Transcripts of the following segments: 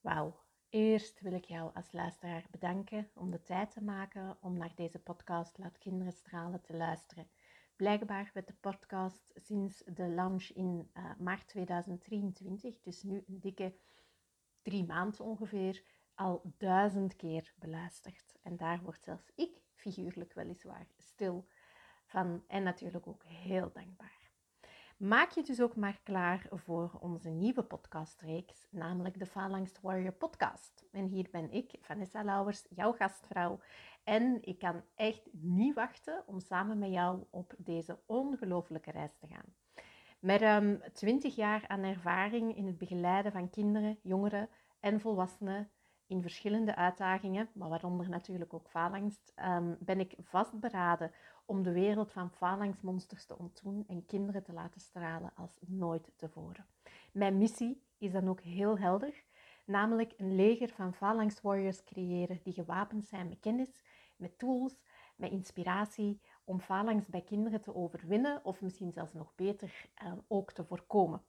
Wauw. Eerst wil ik jou als luisteraar bedanken om de tijd te maken om naar deze podcast Laat Kinderen Stralen te luisteren. Blijkbaar werd de podcast sinds de launch in uh, maart 2023, dus nu een dikke drie maanden ongeveer, al duizend keer beluisterd. En daar wordt zelfs ik, figuurlijk weliswaar, stil van en natuurlijk ook heel dankbaar. Maak je dus ook maar klaar voor onze nieuwe podcastreeks, namelijk de Phalanx Warrior podcast. En hier ben ik, Vanessa Lauwers, jouw gastvrouw. En ik kan echt niet wachten om samen met jou op deze ongelofelijke reis te gaan. Met um, 20 jaar aan ervaring in het begeleiden van kinderen, jongeren en volwassenen in verschillende uitdagingen, maar waaronder natuurlijk ook faalangst, um, ben ik vastberaden om de wereld van falangsmonsters te ontdoen en kinderen te laten stralen als nooit tevoren. Mijn missie is dan ook heel helder, namelijk een leger van phalanx warriors creëren die gewapend zijn met kennis, met tools, met inspiratie om phalanx bij kinderen te overwinnen of misschien zelfs nog beter uh, ook te voorkomen.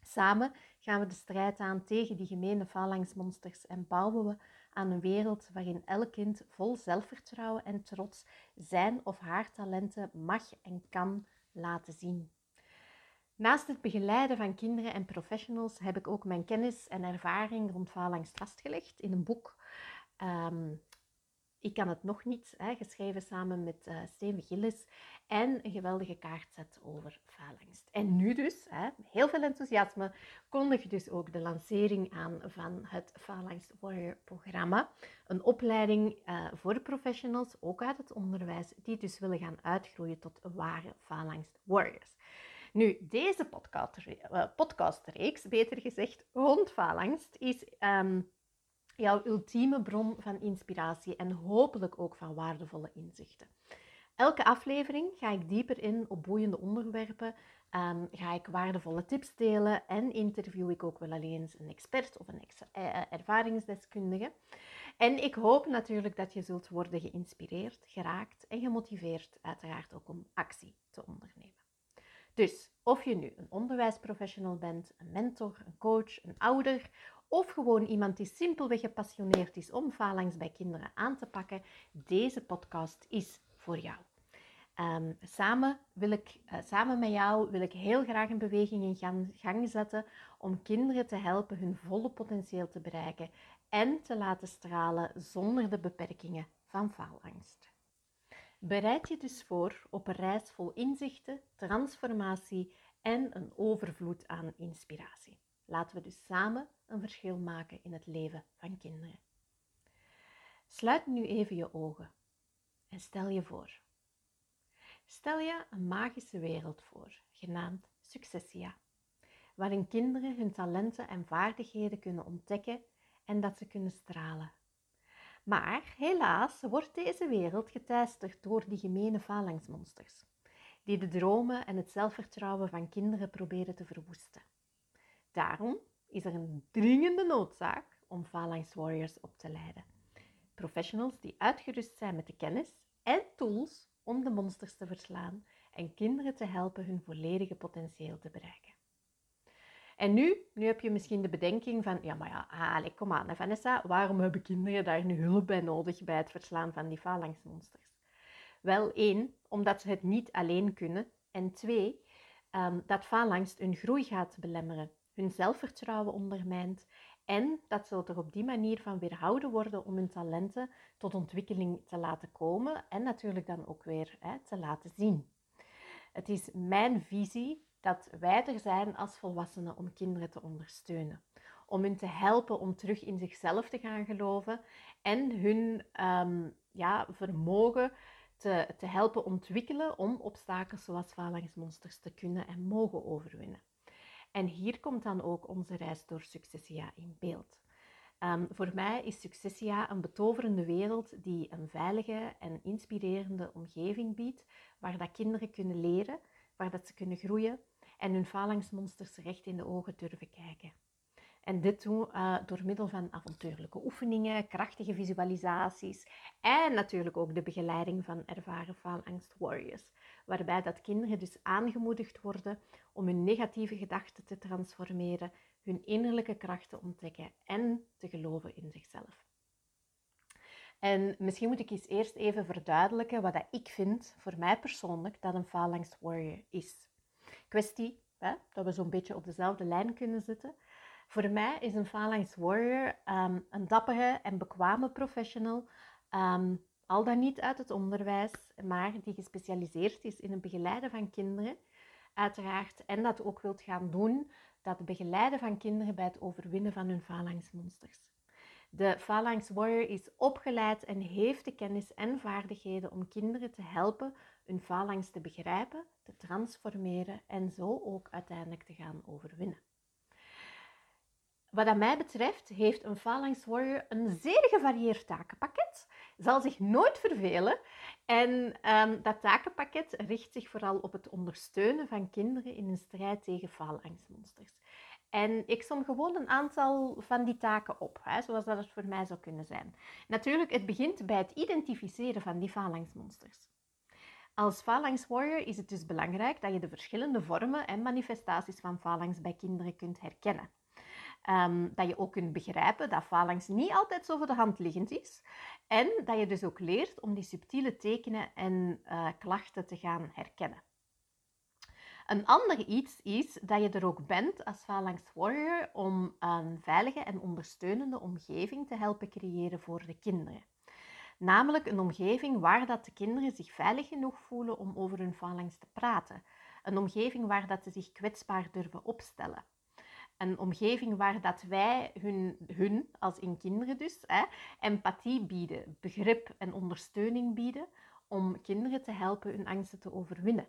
Samen gaan we de strijd aan tegen die gemene phalanxmonsters en bouwen we aan een wereld waarin elk kind vol zelfvertrouwen en trots zijn of haar talenten mag en kan laten zien. Naast het begeleiden van kinderen en professionals heb ik ook mijn kennis en ervaring rond vastgelegd in een boek um, ik kan het nog niet, hè, geschreven samen met uh, Steven Gillis en een geweldige kaartzet over faalangst. En nu dus, hè, heel veel enthousiasme, kondig dus ook de lancering aan van het Faalangst Warrior programma. Een opleiding uh, voor professionals, ook uit het onderwijs, die dus willen gaan uitgroeien tot ware Faalangst Warriors. Nu, deze uh, podcastreeks, beter gezegd, rond faalangst, is... Um, jouw ultieme bron van inspiratie en hopelijk ook van waardevolle inzichten. Elke aflevering ga ik dieper in op boeiende onderwerpen, um, ga ik waardevolle tips delen en interview ik ook wel eens een expert of een eh, eh, ervaringsdeskundige. En ik hoop natuurlijk dat je zult worden geïnspireerd, geraakt en gemotiveerd, uiteraard ook om actie te ondernemen. Dus of je nu een onderwijsprofessional bent, een mentor, een coach, een ouder of gewoon iemand die simpelweg gepassioneerd is om phalanx bij kinderen aan te pakken, deze podcast is voor jou. Um, samen, wil ik, uh, samen met jou wil ik heel graag een beweging in gang zetten om kinderen te helpen hun volle potentieel te bereiken en te laten stralen zonder de beperkingen van faalangst. Bereid je dus voor op een reis vol inzichten, transformatie en een overvloed aan inspiratie. Laten we dus samen een verschil maken in het leven van kinderen. Sluit nu even je ogen en stel je voor. Stel je een magische wereld voor, genaamd Successia, waarin kinderen hun talenten en vaardigheden kunnen ontdekken en dat ze kunnen stralen. Maar helaas wordt deze wereld geteisterd door die gemene phalanxmonsters, die de dromen en het zelfvertrouwen van kinderen proberen te verwoesten. Daarom is er een dringende noodzaak om Phalanx Warriors op te leiden. Professionals die uitgerust zijn met de kennis en tools om de monsters te verslaan en kinderen te helpen hun volledige potentieel te bereiken. En nu, nu heb je misschien de bedenking van, ja maar ja, allez, kom aan Vanessa, waarom hebben kinderen daar nu hulp bij nodig bij het verslaan van die phalanxmonsters? Wel één, omdat ze het niet alleen kunnen. En twee, um, dat phalanx hun groei gaat belemmeren hun zelfvertrouwen ondermijnt en dat ze er op die manier van weerhouden worden om hun talenten tot ontwikkeling te laten komen en natuurlijk dan ook weer hè, te laten zien. Het is mijn visie dat wij er zijn als volwassenen om kinderen te ondersteunen. Om hun te helpen om terug in zichzelf te gaan geloven en hun um, ja, vermogen te, te helpen ontwikkelen om obstakels zoals phalanxmonsters te kunnen en mogen overwinnen. En hier komt dan ook onze reis door Successia in beeld. Um, voor mij is Successia een betoverende wereld die een veilige en inspirerende omgeving biedt, waar dat kinderen kunnen leren, waar dat ze kunnen groeien en hun phalanxmonsters recht in de ogen durven kijken. En dit doen uh, door middel van avontuurlijke oefeningen, krachtige visualisaties en natuurlijk ook de begeleiding van ervaren faalangst warriors waarbij dat kinderen dus aangemoedigd worden om hun negatieve gedachten te transformeren, hun innerlijke kracht te ontdekken en te geloven in zichzelf. En misschien moet ik eens eerst even verduidelijken wat ik vind, voor mij persoonlijk, dat een phalanx warrior is. Kwestie hè, dat we zo'n beetje op dezelfde lijn kunnen zitten. Voor mij is een phalanx warrior ehm, een dappere en bekwame professional, ehm, al dan niet uit het onderwijs, maar die gespecialiseerd is in het begeleiden van kinderen, uiteraard, en dat ook wilt gaan doen, dat begeleiden van kinderen bij het overwinnen van hun phalanxmonsters. De Phalanx Warrior is opgeleid en heeft de kennis en vaardigheden om kinderen te helpen hun phalanx te begrijpen, te transformeren en zo ook uiteindelijk te gaan overwinnen. Wat mij betreft heeft een Phalanx Warrior een zeer gevarieerd takenpakket, zal zich nooit vervelen en um, dat takenpakket richt zich vooral op het ondersteunen van kinderen in een strijd tegen phalanxmonsters. En ik som gewoon een aantal van die taken op, hè, zoals dat het voor mij zou kunnen zijn. Natuurlijk, het begint bij het identificeren van die phalanxmonsters. Als phalanx warrior is het dus belangrijk dat je de verschillende vormen en manifestaties van phalanx bij kinderen kunt herkennen. Ehm, dat je ook kunt begrijpen dat phalanx niet altijd zo voor de hand liggend is. En dat je dus ook leert om die subtiele tekenen en uh, klachten te gaan herkennen. Een ander iets is dat je er ook bent als Phalanx Warrior om een veilige en ondersteunende omgeving te helpen creëren voor de kinderen. Namelijk een omgeving waar dat de kinderen zich veilig genoeg voelen om over hun phalanx te praten. Een omgeving waar dat ze zich kwetsbaar durven opstellen. Een omgeving waar dat wij hun, hun als in kinderen dus, hè, empathie bieden, begrip en ondersteuning bieden om kinderen te helpen hun angsten te overwinnen.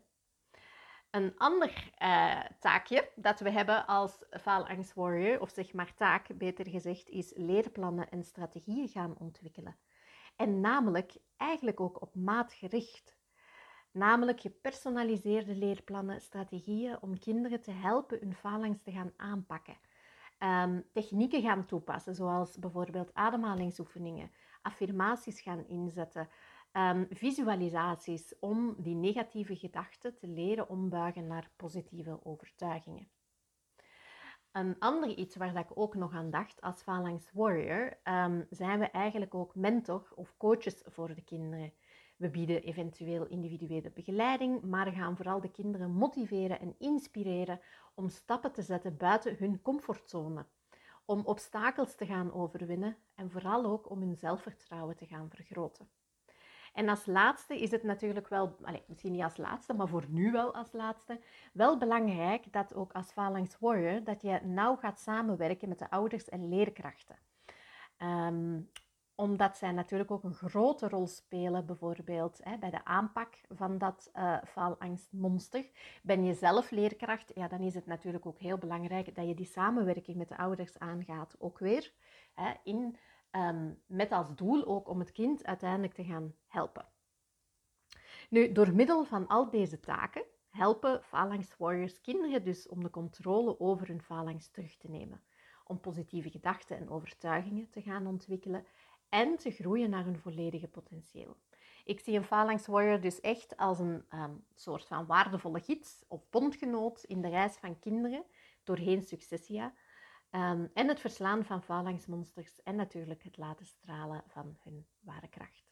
Een ander uh, taakje dat we hebben als faalangst warrior, of zeg maar taak beter gezegd, is leerplannen en strategieën gaan ontwikkelen. En namelijk eigenlijk ook op maat gericht. Namelijk gepersonaliseerde leerplannen, strategieën om kinderen te helpen hun faalangst te gaan aanpakken. Um, technieken gaan toepassen, zoals bijvoorbeeld ademhalingsoefeningen, affirmaties gaan inzetten, um, visualisaties om die negatieve gedachten te leren ombuigen naar positieve overtuigingen. Een ander iets waar ik ook nog aan dacht als Phalanx Warrior, um, zijn we eigenlijk ook mentor of coaches voor de kinderen. We bieden eventueel individuele begeleiding, maar gaan vooral de kinderen motiveren en inspireren om stappen te zetten buiten hun comfortzone. Om obstakels te gaan overwinnen en vooral ook om hun zelfvertrouwen te gaan vergroten. En als laatste is het natuurlijk wel, allez, misschien niet als laatste, maar voor nu wel als laatste, wel belangrijk dat ook als Phalanx Warrior, dat je nauw gaat samenwerken met de ouders en leerkrachten. Ehm, omdat zij natuurlijk ook een grote rol spelen, bijvoorbeeld hè, bij de aanpak van dat uh, faalangstmonster. Ben je zelf leerkracht, ja, dan is het natuurlijk ook heel belangrijk dat je die samenwerking met de ouders aangaat. Ook weer hè, in Ehm, met als doel ook om het kind uiteindelijk te gaan helpen. Nu, door middel van al deze taken helpen Phalanx Warriors kinderen dus om de controle over hun phalanx terug te nemen, om positieve gedachten en overtuigingen te gaan ontwikkelen en te groeien naar hun volledige potentieel. Ik zie een Phalanx Warrior dus echt als een ehm, soort van waardevolle gids of bondgenoot in de reis van kinderen doorheen Successia, Ehm, en het verslaan van phalanxmonsters en natuurlijk het laten stralen van hun ware kracht.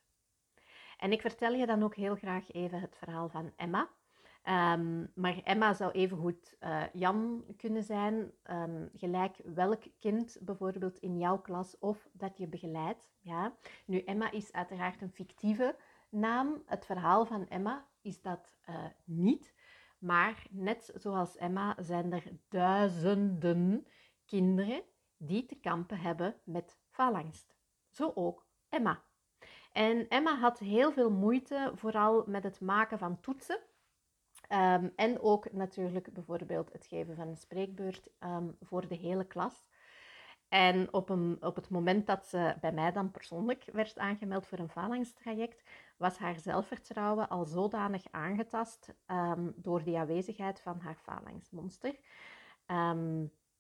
En ik vertel je dan ook heel graag even het verhaal van Emma. Ehm, maar Emma zou evengoed uh, Jan kunnen zijn, um, gelijk welk kind bijvoorbeeld in jouw klas of dat je begeleidt. Ja. Nu, Emma is uiteraard een fictieve naam. Het verhaal van Emma is dat uh, niet. Maar net zoals Emma zijn er duizenden kinderen die te kampen hebben met faalangst. Zo ook Emma. En Emma had heel veel moeite, vooral met het maken van toetsen. Ehm, en ook natuurlijk bijvoorbeeld het geven van een spreekbeurt um, voor de hele klas. En op, een, op het moment dat ze bij mij dan persoonlijk werd aangemeld voor een falangstraject, was haar zelfvertrouwen al zodanig aangetast um, door de aanwezigheid van haar falangsmonster.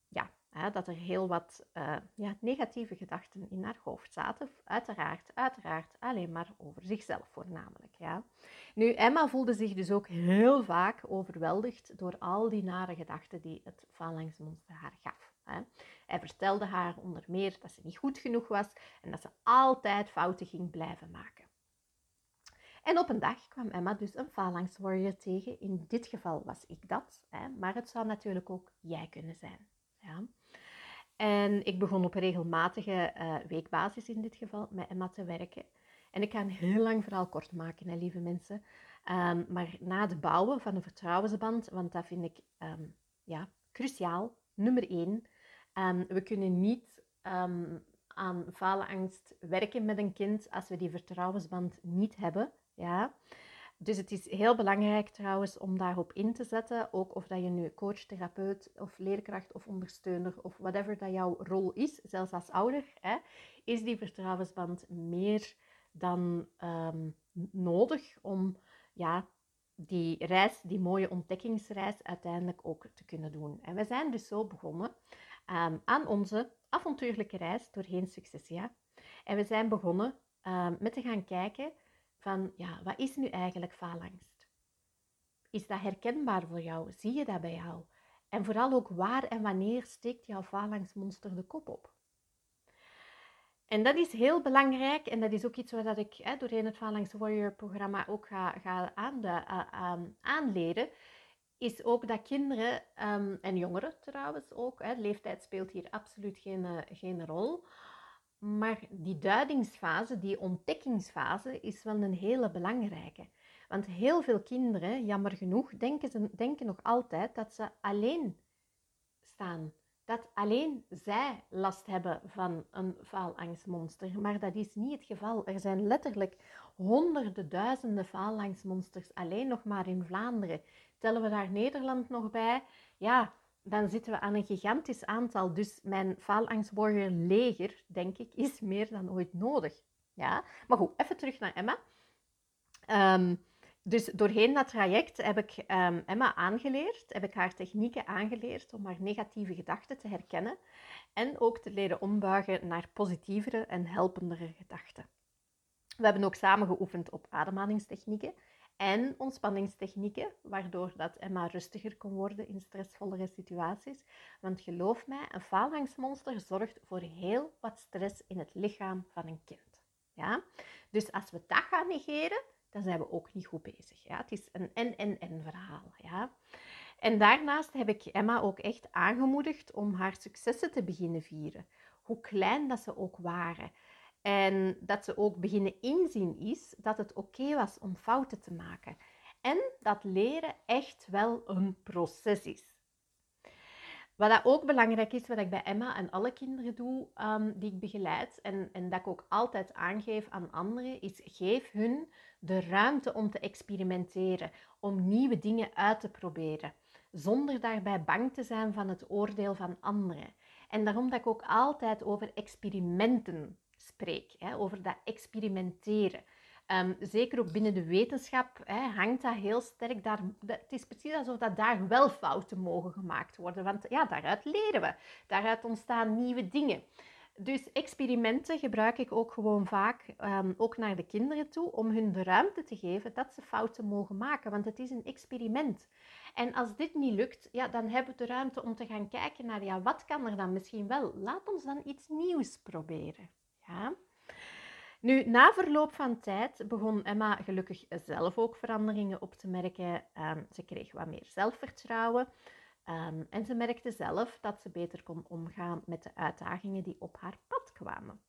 ja, dat er heel wat uh, ja, negatieve gedachten in haar hoofd zaten. Uiteraard, uiteraard alleen maar over zichzelf voornamelijk. Ja. Nu, Emma voelde zich dus ook heel vaak overweldigd door al die nare gedachten die het phalanxmonster haar gaf. Hè. Hij vertelde haar onder meer dat ze niet goed genoeg was en dat ze altijd fouten ging blijven maken. En op een dag kwam Emma dus een phalanx warrior tegen. In dit geval was ik dat, hè, maar het zou natuurlijk ook jij kunnen zijn. Ja. En ik begon op regelmatige uh, weekbasis in dit geval met Emma te werken. En ik ga een heel lang verhaal kort maken, lieve mensen. Um, maar na het bouwen van een vertrouwensband, want dat vind ik um, ja, cruciaal, nummer één. Um, we kunnen niet aan faalangst werken met een kind als we die vertrouwensband niet hebben. Ja? Dus het is heel belangrijk trouwens om daarop in te zetten, ook of dat je nu coach, therapeut of leerkracht of ondersteuner of whatever dat jouw rol is, zelfs als ouder, hè, is die vertrouwensband meer dan um, nodig om ja, die reis, die mooie ontdekkingsreis, uiteindelijk ook te kunnen doen. En we zijn dus zo begonnen um, aan onze avontuurlijke reis doorheen Successia. En we zijn begonnen um, met te gaan kijken van, ja, wat is nu eigenlijk faalangst? Is dat herkenbaar voor jou? Zie je dat bij jou? En vooral ook waar en wanneer steekt jouw faalangstmonster de kop op? En dat is heel belangrijk en dat is ook iets wat ik hè, doorheen het Phalanx Warrior programma ook ga, ga aan, aanleren. Is ook dat kinderen um, en jongeren trouwens ook, hè, leeftijd speelt hier absoluut geen, uh, geen rol. Maar die duidingsfase, die ontdekkingsfase, is wel een hele belangrijke. Want heel veel kinderen, jammer genoeg, denken, ze, denken nog altijd dat ze alleen staan dat alleen zij last hebben van een faalangstmonster. Maar dat is niet het geval. Er zijn letterlijk honderden duizenden faalangstmonsters alleen nog maar in Vlaanderen. Tellen we daar Nederland nog bij? Ja, dan zitten we aan een gigantisch aantal. Dus mijn faalangstwarrior leger, denk ik, is meer dan ooit nodig. Ja? Maar goed, even terug naar Emma. Um, dus doorheen dat traject heb ik um, Emma aangeleerd, heb ik haar technieken aangeleerd om haar negatieve gedachten te herkennen en ook te leren ombuigen naar positievere en helpendere gedachten. We hebben ook samen geoefend op ademhalingstechnieken en ontspanningstechnieken, waardoor dat Emma rustiger kon worden in stressvollere situaties. Want geloof mij, een faalangstmonster zorgt voor heel wat stress in het lichaam van een kind. Ja? Dus als we dat gaan negeren, dan zijn we ook niet goed bezig. Ja? Het is een en-en-en verhaal. Ja? En daarnaast heb ik Emma ook echt aangemoedigd om haar successen te beginnen vieren. Hoe klein dat ze ook waren. En dat ze ook beginnen inzien is dat het oké was om fouten te maken. En dat leren echt wel een proces is. Wat dat ook belangrijk is, wat ik bij Emma en alle kinderen doe um, die ik begeleid en, en dat ik ook altijd aangeef aan anderen, is geef hun de ruimte om te experimenteren, om nieuwe dingen uit te proberen, zonder daarbij bang te zijn van het oordeel van anderen. En daarom dat ik ook altijd over experimenten spreek, hè, over dat experimenteren. Um, zeker ook binnen de wetenschap hè, hangt dat heel sterk. Daar, het is precies alsof dat daar wel fouten mogen gemaakt worden. Want ja, daaruit leren we. Daaruit ontstaan nieuwe dingen. Dus experimenten gebruik ik ook gewoon vaak, um, ook naar de kinderen toe, om hun de ruimte te geven dat ze fouten mogen maken. Want het is een experiment. En als dit niet lukt, ja, dan hebben we de ruimte om te gaan kijken naar, ja, wat kan er dan misschien wel? Laat ons dan iets nieuws proberen. Ja? Nu, na verloop van tijd begon Emma gelukkig zelf ook veranderingen op te merken. Um, ze kreeg wat meer zelfvertrouwen. Um, en ze merkte zelf dat ze beter kon omgaan met de uitdagingen die op haar pad kwamen.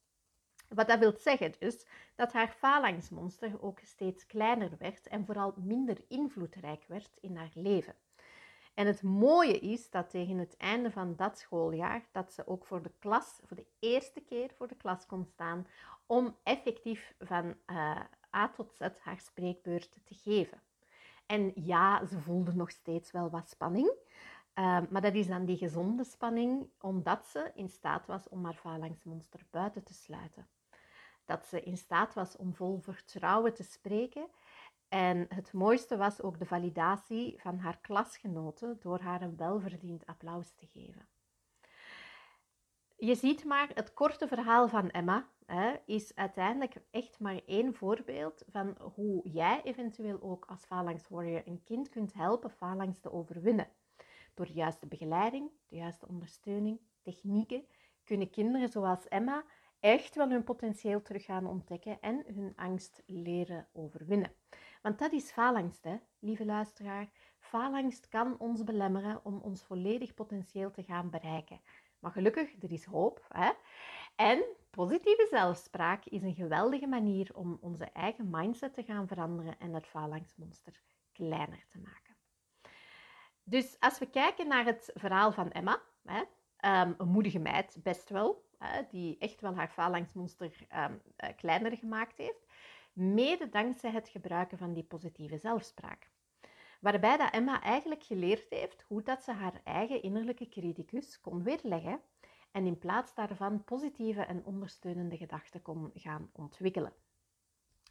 Wat dat wil zeggen dus dat haar falangsmonster ook steeds kleiner werd en vooral minder invloedrijk werd in haar leven. En het mooie is dat tegen het einde van dat schooljaar dat ze ook voor de klas, voor de eerste keer voor de klas kon staan om effectief van uh, A tot Z haar spreekbeurt te geven. En ja, ze voelde nog steeds wel wat spanning, uh, maar dat is dan die gezonde spanning, omdat ze in staat was om haar falangsmonster buiten te sluiten. Dat ze in staat was om vol vertrouwen te spreken. En het mooiste was ook de validatie van haar klasgenoten door haar een welverdiend applaus te geven. Je ziet maar, het korte verhaal van Emma hè, is uiteindelijk echt maar één voorbeeld van hoe jij eventueel ook als Phalanx Warrior een kind kunt helpen Phalanx te overwinnen. Door de juiste begeleiding, de juiste ondersteuning technieken kunnen kinderen zoals Emma echt wel hun potentieel terug gaan ontdekken en hun angst leren overwinnen. Want dat is faalangst, hè, lieve luisteraar. Faalangst kan ons belemmeren om ons volledig potentieel te gaan bereiken. Maar gelukkig, er is hoop. Hè? En positieve zelfspraak is een geweldige manier om onze eigen mindset te gaan veranderen en het faalangstmonster kleiner te maken. Dus als we kijken naar het verhaal van Emma, hè, um, een moedige meid, best wel, die echt wel haar faalangstmonster um, kleiner gemaakt heeft, mede dankzij het gebruiken van die positieve zelfspraak. Waarbij dat Emma eigenlijk geleerd heeft hoe dat ze haar eigen innerlijke criticus kon weerleggen en in plaats daarvan positieve en ondersteunende gedachten kon gaan ontwikkelen.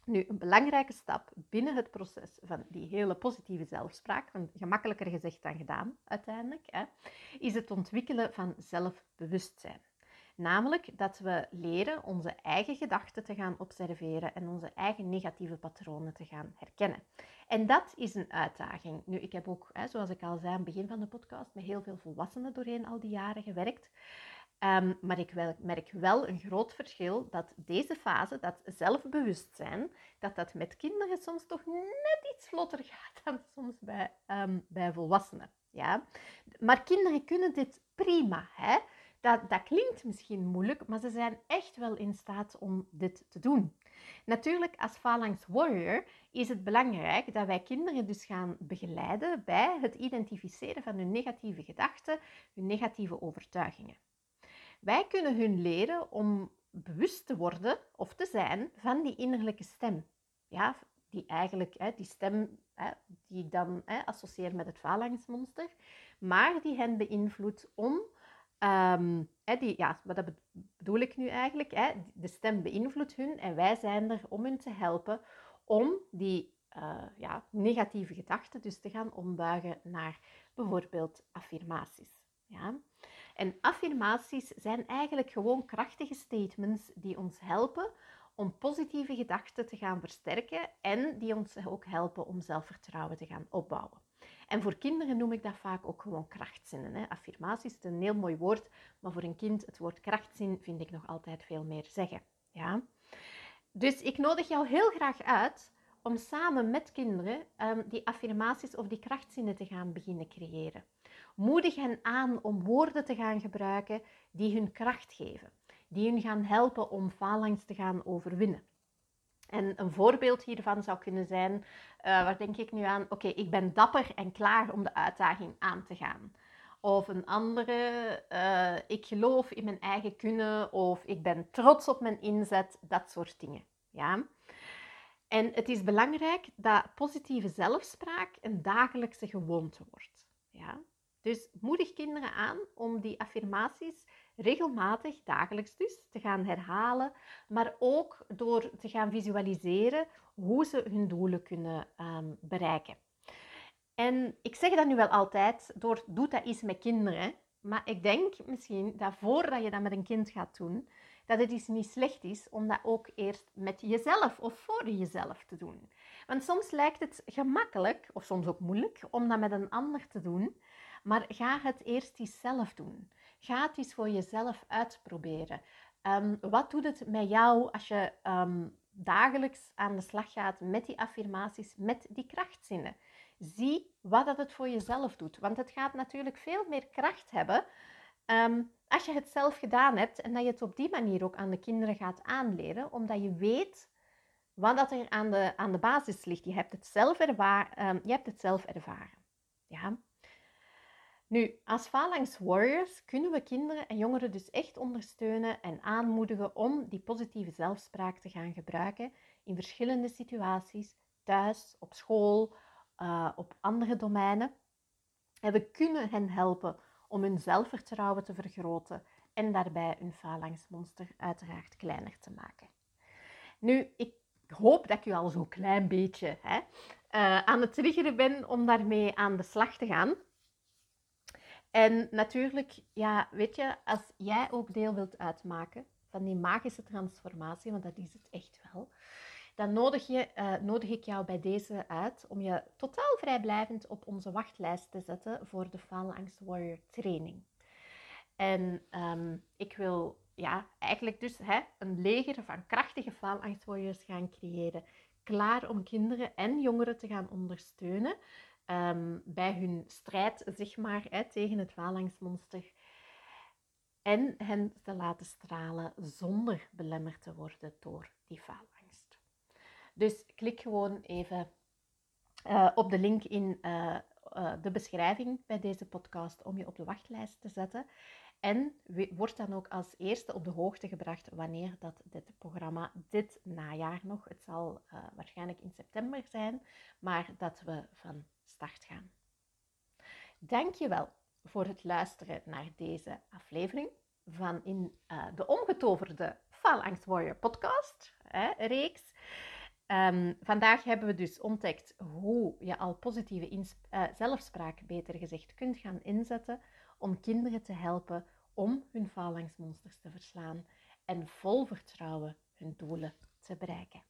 Nu, een belangrijke stap binnen het proces van die hele positieve zelfspraak, gemakkelijker gezegd dan gedaan uiteindelijk, hè, is het ontwikkelen van zelfbewustzijn. Namelijk dat we leren onze eigen gedachten te gaan observeren en onze eigen negatieve patronen te gaan herkennen. En dat is een uitdaging. Nu, ik heb ook, zoals ik al zei aan het begin van de podcast, met heel veel volwassenen doorheen al die jaren gewerkt. Um, maar ik merk wel een groot verschil dat deze fase, dat zelfbewustzijn, dat dat met kinderen soms toch net iets vlotter gaat dan soms bij, um, bij volwassenen. Ja? Maar kinderen kunnen dit prima. Hè? Dat, dat klinkt misschien moeilijk, maar ze zijn echt wel in staat om dit te doen. Natuurlijk, als Phalanx Warrior is het belangrijk dat wij kinderen dus gaan begeleiden bij het identificeren van hun negatieve gedachten, hun negatieve overtuigingen. Wij kunnen hun leren om bewust te worden of te zijn van die innerlijke stem. Ja, die eigenlijk, hè, die stem hè, die ik dan hè, associeer met het falangsmonster, maar die hen beïnvloedt om, um, ja, wat dat bedoel ik nu eigenlijk, hè, de stem beïnvloedt hun en wij zijn er om hun te helpen om die uh, ja, negatieve gedachten dus te gaan ombuigen naar bijvoorbeeld affirmaties. Ja? En affirmaties zijn eigenlijk gewoon krachtige statements die ons helpen om positieve gedachten te gaan versterken en die ons ook helpen om zelfvertrouwen te gaan opbouwen. En voor kinderen noem ik dat vaak ook gewoon krachtzinnen. Hè. Affirmaties is een heel mooi woord, maar voor een kind het woord krachtzin vind ik nog altijd veel meer zeggen. Ja? Dus ik nodig jou heel graag uit om samen met kinderen um, die affirmaties of die krachtzinnen te gaan beginnen creëren. Moedig hen aan om woorden te gaan gebruiken die hun kracht geven, die hun gaan helpen om faalangst te gaan overwinnen. En een voorbeeld hiervan zou kunnen zijn, uh, waar denk ik nu aan? Oké, ik ben dapper en klaar om de uitdaging aan te gaan. Of een andere, uh, ik geloof in mijn eigen kunnen of ik ben trots op mijn inzet, dat soort dingen. Ja? En het is belangrijk dat positieve zelfspraak een dagelijkse gewoonte wordt. Ja? Dus moedig kinderen aan om die affirmaties regelmatig, dagelijks dus, te gaan herhalen, maar ook door te gaan visualiseren hoe ze hun doelen kunnen um, bereiken. En ik zeg dat nu wel altijd, door doe dat eens met kinderen, maar ik denk misschien dat voordat je dat met een kind gaat doen, dat het dus niet slecht is om dat ook eerst met jezelf of voor jezelf te doen. Want soms lijkt het gemakkelijk, of soms ook moeilijk, om dat met een ander te doen. Maar ga het eerst eens zelf doen. Ga het voor jezelf uitproberen. Um, wat doet het met jou als je um, dagelijks aan de slag gaat met die affirmaties, met die krachtzinnen? Zie wat dat het voor jezelf doet. Want het gaat natuurlijk veel meer kracht hebben um, als je het zelf gedaan hebt en dat je het op die manier ook aan de kinderen gaat aanleren, omdat je weet wat dat er aan de, aan de basis ligt. Je hebt het zelf, je hebt het zelf ervaren. Ja? Nu, als Phalanx Warriors kunnen we kinderen en jongeren dus echt ondersteunen en aanmoedigen om die positieve zelfspraak te gaan gebruiken in verschillende situaties, thuis, op school, uh, op andere domeinen. En we kunnen hen helpen om hun zelfvertrouwen te vergroten en daarbij hun falangsmonster uiteraard kleiner te maken. Nu, ik hoop dat ik u al zo'n klein beetje hè, uh, aan het triggeren ben om daarmee aan de slag te gaan. En natuurlijk, ja, weet je, als jij ook deel wilt uitmaken van die magische transformatie, want dat is het echt wel, dan nodig, je, uh, nodig ik jou bij deze uit om je totaal vrijblijvend op onze wachtlijst te zetten voor de Faalangst Warrior training. En ehm, ik wil ja, eigenlijk dus hè, een leger van krachtige faalangstwarriors gaan creëren. Klaar om kinderen en jongeren te gaan ondersteunen ehm, bij hun strijd zeg maar, hè, tegen het faalangstmonster. En hen te laten stralen zonder belemmerd te worden door die faalangst. Dus klik gewoon even uh, op de link in uh, uh, de beschrijving bij deze podcast om je op de wachtlijst te zetten. En wordt dan ook als eerste op de hoogte gebracht wanneer dat dit programma dit najaar nog, het zal waarschijnlijk in september zijn, maar dat we van start gaan. Dankjewel voor het luisteren naar deze aflevering van in de omgetoverde Faalangst Warrior podcast hè, reeks. Um, vandaag hebben we dus ontdekt hoe je al positieve uh, zelfspraak, beter gezegd, kunt gaan inzetten om kinderen te helpen om hun faalangstmonsters te verslaan en vol vertrouwen hun doelen te bereiken.